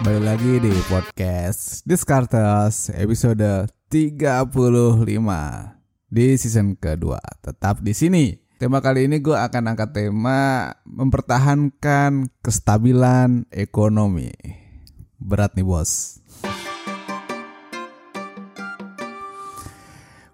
Balik lagi di podcast Discartes episode 35 di season kedua. Tetap di sini. Tema kali ini gue akan angkat tema mempertahankan kestabilan ekonomi. Berat nih bos.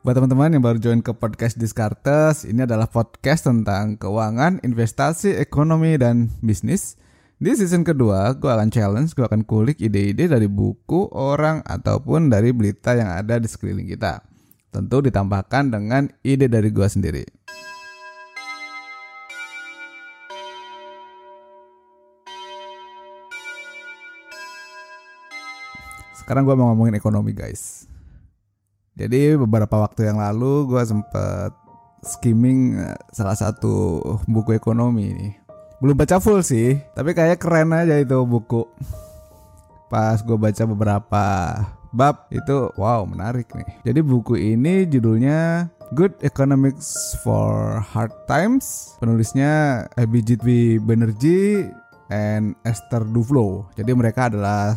Buat teman-teman yang baru join ke podcast Discartes, ini adalah podcast tentang keuangan, investasi, ekonomi, dan bisnis. Di season kedua, gue akan challenge, gue akan kulik ide-ide dari buku, orang, ataupun dari berita yang ada di sekeliling kita. Tentu ditambahkan dengan ide dari gue sendiri. Sekarang gue mau ngomongin ekonomi guys. Jadi beberapa waktu yang lalu gue sempet skimming eh, salah satu buku ekonomi nih. Belum baca full sih, tapi kayak keren aja itu buku. Pas gue baca beberapa bab itu wow menarik nih. Jadi buku ini judulnya Good Economics for Hard Times. Penulisnya Abhijit V. Banerjee and Esther Duflo. Jadi mereka adalah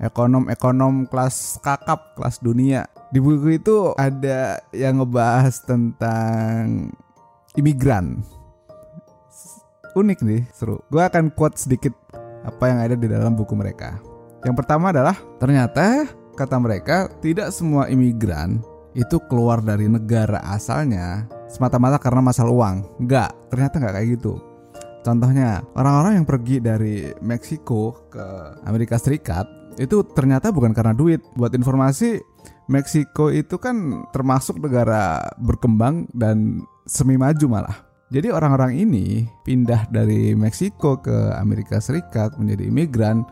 ekonom-ekonom kelas kakap, kelas dunia di buku itu ada yang ngebahas tentang imigran. Unik nih, seru. Gue akan quote sedikit apa yang ada di dalam buku mereka. Yang pertama adalah ternyata kata mereka tidak semua imigran itu keluar dari negara asalnya semata-mata karena masalah uang. Enggak, ternyata nggak kayak gitu. Contohnya, orang-orang yang pergi dari Meksiko ke Amerika Serikat itu ternyata bukan karena duit. Buat informasi, Meksiko itu kan termasuk negara berkembang dan semi maju malah. Jadi orang-orang ini pindah dari Meksiko ke Amerika Serikat menjadi imigran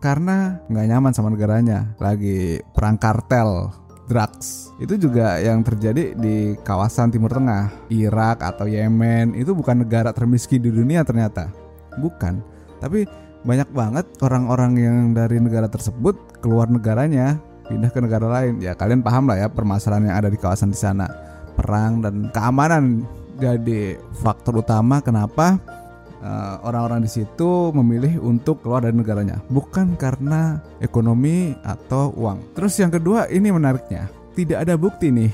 karena nggak nyaman sama negaranya. Lagi perang kartel, drugs. Itu juga yang terjadi di kawasan Timur Tengah, Irak atau Yemen. Itu bukan negara termiskin di dunia ternyata. Bukan. Tapi banyak banget orang-orang yang dari negara tersebut keluar negaranya pindah ke negara lain ya kalian paham lah ya permasalahan yang ada di kawasan di sana perang dan keamanan jadi faktor utama kenapa uh, orang-orang di situ memilih untuk keluar dari negaranya. Bukan karena ekonomi atau uang. Terus yang kedua ini menariknya. Tidak ada bukti nih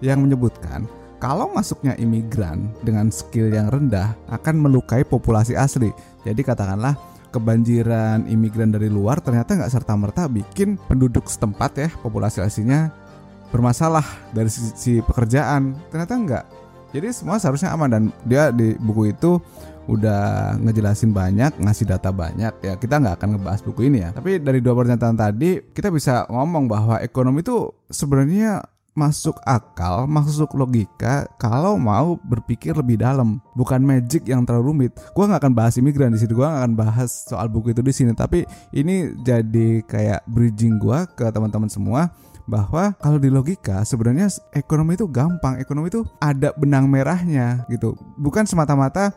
yang menyebutkan kalau masuknya imigran dengan skill yang rendah akan melukai populasi asli. Jadi katakanlah kebanjiran imigran dari luar ternyata nggak serta merta bikin penduduk setempat ya populasi aslinya bermasalah dari sisi pekerjaan. Ternyata enggak jadi semua seharusnya aman dan dia di buku itu udah ngejelasin banyak ngasih data banyak. Ya kita nggak akan ngebahas buku ini ya. Tapi dari dua pernyataan tadi kita bisa ngomong bahwa ekonomi itu sebenarnya masuk akal, masuk logika kalau mau berpikir lebih dalam, bukan magic yang terlalu rumit. Gua nggak akan bahas imigran di sini, gua nggak akan bahas soal buku itu di sini, tapi ini jadi kayak bridging gua ke teman-teman semua bahwa kalau di logika sebenarnya ekonomi itu gampang, ekonomi itu ada benang merahnya gitu. Bukan semata-mata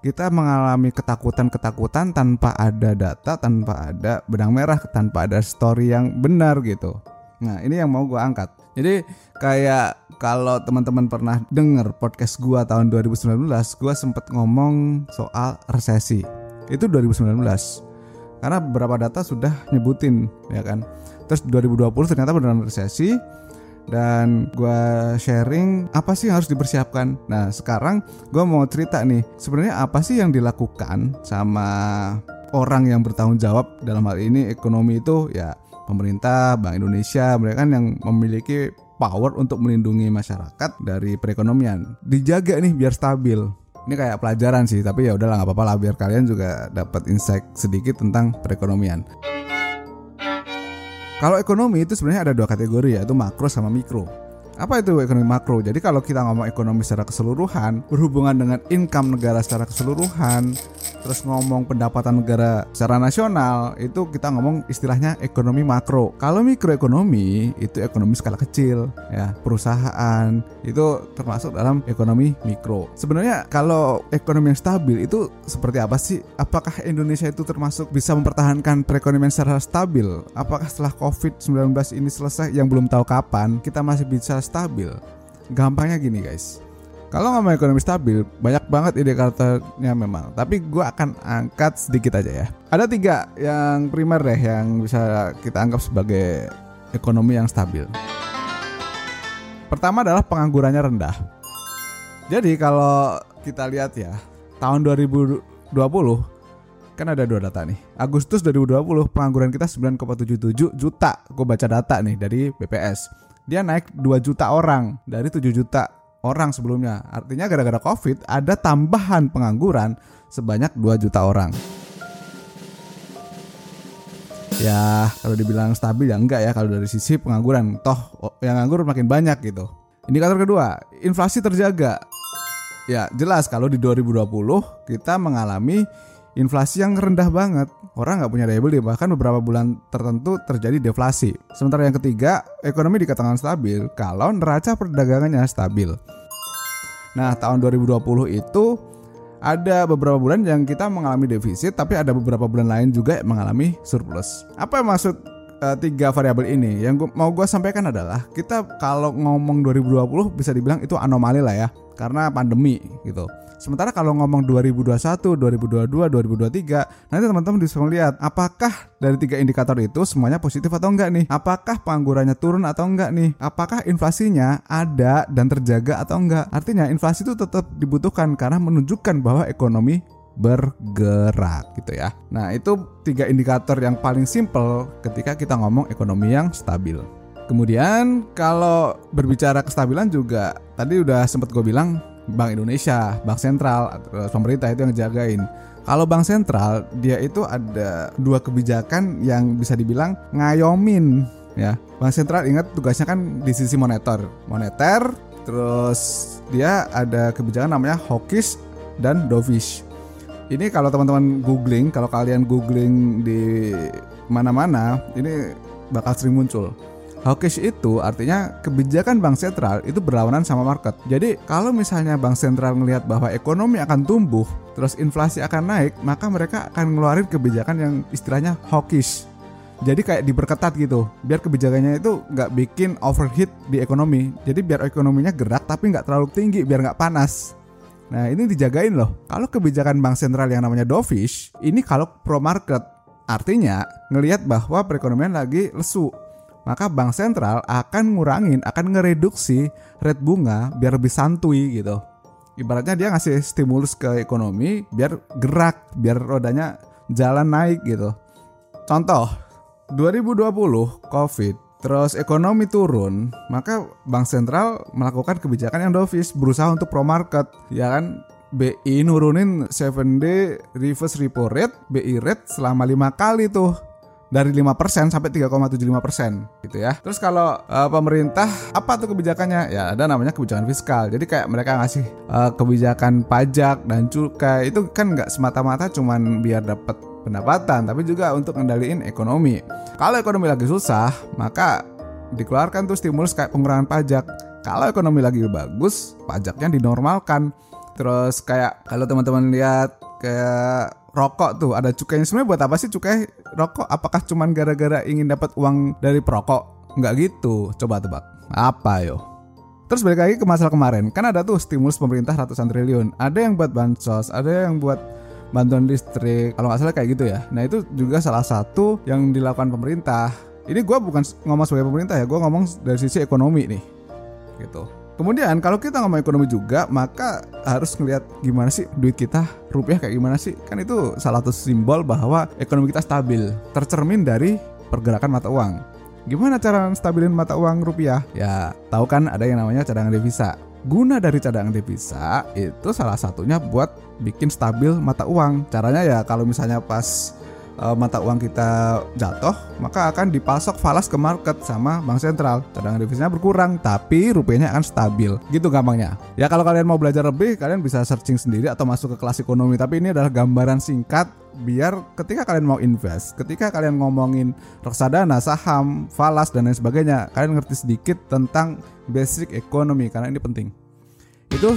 kita mengalami ketakutan-ketakutan tanpa ada data, tanpa ada benang merah, tanpa ada story yang benar gitu. Nah, ini yang mau gue angkat. Jadi kayak kalau teman-teman pernah denger podcast gua tahun 2019, gua sempet ngomong soal resesi. Itu 2019. Karena beberapa data sudah nyebutin ya kan. Terus 2020 ternyata beneran resesi dan gua sharing apa sih yang harus dipersiapkan. Nah sekarang gua mau cerita nih sebenarnya apa sih yang dilakukan sama orang yang bertanggung jawab dalam hal ini ekonomi itu ya pemerintah, Bank Indonesia, mereka kan yang memiliki power untuk melindungi masyarakat dari perekonomian. Dijaga nih biar stabil. Ini kayak pelajaran sih, tapi ya udahlah nggak apa-apa lah biar kalian juga dapat insight sedikit tentang perekonomian. Kalau ekonomi itu sebenarnya ada dua kategori yaitu makro sama mikro. Apa itu ekonomi makro? Jadi kalau kita ngomong ekonomi secara keseluruhan, berhubungan dengan income negara secara keseluruhan, terus ngomong pendapatan negara secara nasional, itu kita ngomong istilahnya ekonomi makro. Kalau mikroekonomi itu ekonomi skala kecil, ya perusahaan itu termasuk dalam ekonomi mikro. Sebenarnya kalau ekonomi yang stabil itu seperti apa sih? Apakah Indonesia itu termasuk bisa mempertahankan perekonomian secara stabil? Apakah setelah COVID-19 ini selesai yang belum tahu kapan kita masih bisa stabil. Gampangnya gini guys. Kalau ngomong ekonomi stabil, banyak banget indikatornya memang. Tapi gue akan angkat sedikit aja ya. Ada tiga yang primer deh yang bisa kita anggap sebagai ekonomi yang stabil. Pertama adalah penganggurannya rendah. Jadi kalau kita lihat ya, tahun 2020 kan ada dua data nih. Agustus 2020 pengangguran kita 9,77 juta. Gue baca data nih dari BPS. Dia naik 2 juta orang dari 7 juta orang sebelumnya. Artinya gara-gara Covid ada tambahan pengangguran sebanyak 2 juta orang. Ya, kalau dibilang stabil ya enggak ya kalau dari sisi pengangguran. Toh yang nganggur makin banyak gitu. Indikator kedua, inflasi terjaga. Ya, jelas kalau di 2020 kita mengalami inflasi yang rendah banget. Orang nggak punya daya beli, bahkan beberapa bulan tertentu terjadi deflasi. Sementara yang ketiga, ekonomi dikatakan stabil kalau neraca perdagangannya stabil. Nah, tahun 2020 itu ada beberapa bulan yang kita mengalami defisit, tapi ada beberapa bulan lain juga mengalami surplus. Apa maksud uh, tiga variabel ini? Yang gua, mau gue sampaikan adalah kita kalau ngomong 2020 bisa dibilang itu anomali lah ya, karena pandemi gitu. Sementara kalau ngomong 2021, 2022, 2023, nanti teman-teman bisa melihat apakah dari tiga indikator itu semuanya positif atau enggak nih? Apakah penganggurannya turun atau enggak nih? Apakah inflasinya ada dan terjaga atau enggak? Artinya inflasi itu tetap dibutuhkan karena menunjukkan bahwa ekonomi bergerak gitu ya. Nah, itu tiga indikator yang paling simple ketika kita ngomong ekonomi yang stabil. Kemudian kalau berbicara kestabilan juga tadi udah sempat gue bilang Bank Indonesia, Bank Sentral, pemerintah itu yang jagain. Kalau Bank Sentral dia itu ada dua kebijakan yang bisa dibilang ngayomin ya. Bank Sentral ingat tugasnya kan di sisi moneter, moneter, terus dia ada kebijakan namanya hawkish dan dovish. Ini kalau teman-teman googling, kalau kalian googling di mana-mana, ini bakal sering muncul. Hawkish itu artinya kebijakan bank sentral itu berlawanan sama market. Jadi kalau misalnya bank sentral melihat bahwa ekonomi akan tumbuh, terus inflasi akan naik, maka mereka akan ngeluarin kebijakan yang istilahnya hawkish. Jadi kayak diperketat gitu, biar kebijakannya itu nggak bikin overheat di ekonomi. Jadi biar ekonominya gerak tapi nggak terlalu tinggi, biar nggak panas. Nah ini dijagain loh. Kalau kebijakan bank sentral yang namanya dovish, ini kalau pro market, artinya ngelihat bahwa perekonomian lagi lesu maka bank sentral akan ngurangin, akan ngereduksi rate bunga biar lebih santuy gitu. Ibaratnya dia ngasih stimulus ke ekonomi biar gerak, biar rodanya jalan naik gitu. Contoh, 2020 Covid, terus ekonomi turun, maka bank sentral melakukan kebijakan yang dovish, berusaha untuk pro market, ya kan? BI nurunin 7D reverse repo rate, BI rate selama lima kali tuh dari 5% sampai 3,75% gitu ya. Terus kalau uh, pemerintah apa tuh kebijakannya? Ya ada namanya kebijakan fiskal. Jadi kayak mereka ngasih uh, kebijakan pajak dan cukai itu kan nggak semata-mata cuman biar dapat pendapatan, tapi juga untuk ngendaliin ekonomi. Kalau ekonomi lagi susah, maka dikeluarkan tuh stimulus kayak pengurangan pajak. Kalau ekonomi lagi bagus, pajaknya dinormalkan. Terus kayak kalau teman-teman lihat kayak rokok tuh ada cukainya sebenarnya buat apa sih cukai rokok apakah cuman gara-gara ingin dapat uang dari perokok nggak gitu coba tebak apa yo Terus balik lagi ke masalah kemarin, kan ada tuh stimulus pemerintah ratusan triliun. Ada yang buat bansos, ada yang buat bantuan listrik, kalau nggak salah kayak gitu ya. Nah itu juga salah satu yang dilakukan pemerintah. Ini gue bukan ngomong sebagai pemerintah ya, gue ngomong dari sisi ekonomi nih, gitu. Kemudian kalau kita ngomong ekonomi juga, maka harus ngelihat gimana sih duit kita, rupiah kayak gimana sih? Kan itu salah satu simbol bahwa ekonomi kita stabil, tercermin dari pergerakan mata uang. Gimana cara stabilin mata uang rupiah? Ya, tahu kan ada yang namanya cadangan devisa. Guna dari cadangan devisa itu salah satunya buat bikin stabil mata uang. Caranya ya kalau misalnya pas uh, mata uang kita jatuh, maka akan dipasok falas ke market sama bank sentral. Cadangan devisanya berkurang, tapi rupiahnya akan stabil. Gitu gampangnya. Ya kalau kalian mau belajar lebih, kalian bisa searching sendiri atau masuk ke kelas ekonomi. Tapi ini adalah gambaran singkat biar ketika kalian mau invest, ketika kalian ngomongin reksadana, saham, falas dan lain sebagainya, kalian ngerti sedikit tentang basic ekonomi karena ini penting. Itu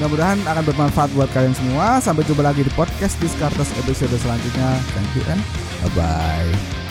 Mudah-mudahan akan bermanfaat buat kalian semua. Sampai jumpa lagi di podcast Discartes episode selanjutnya. Thank you and bye-bye.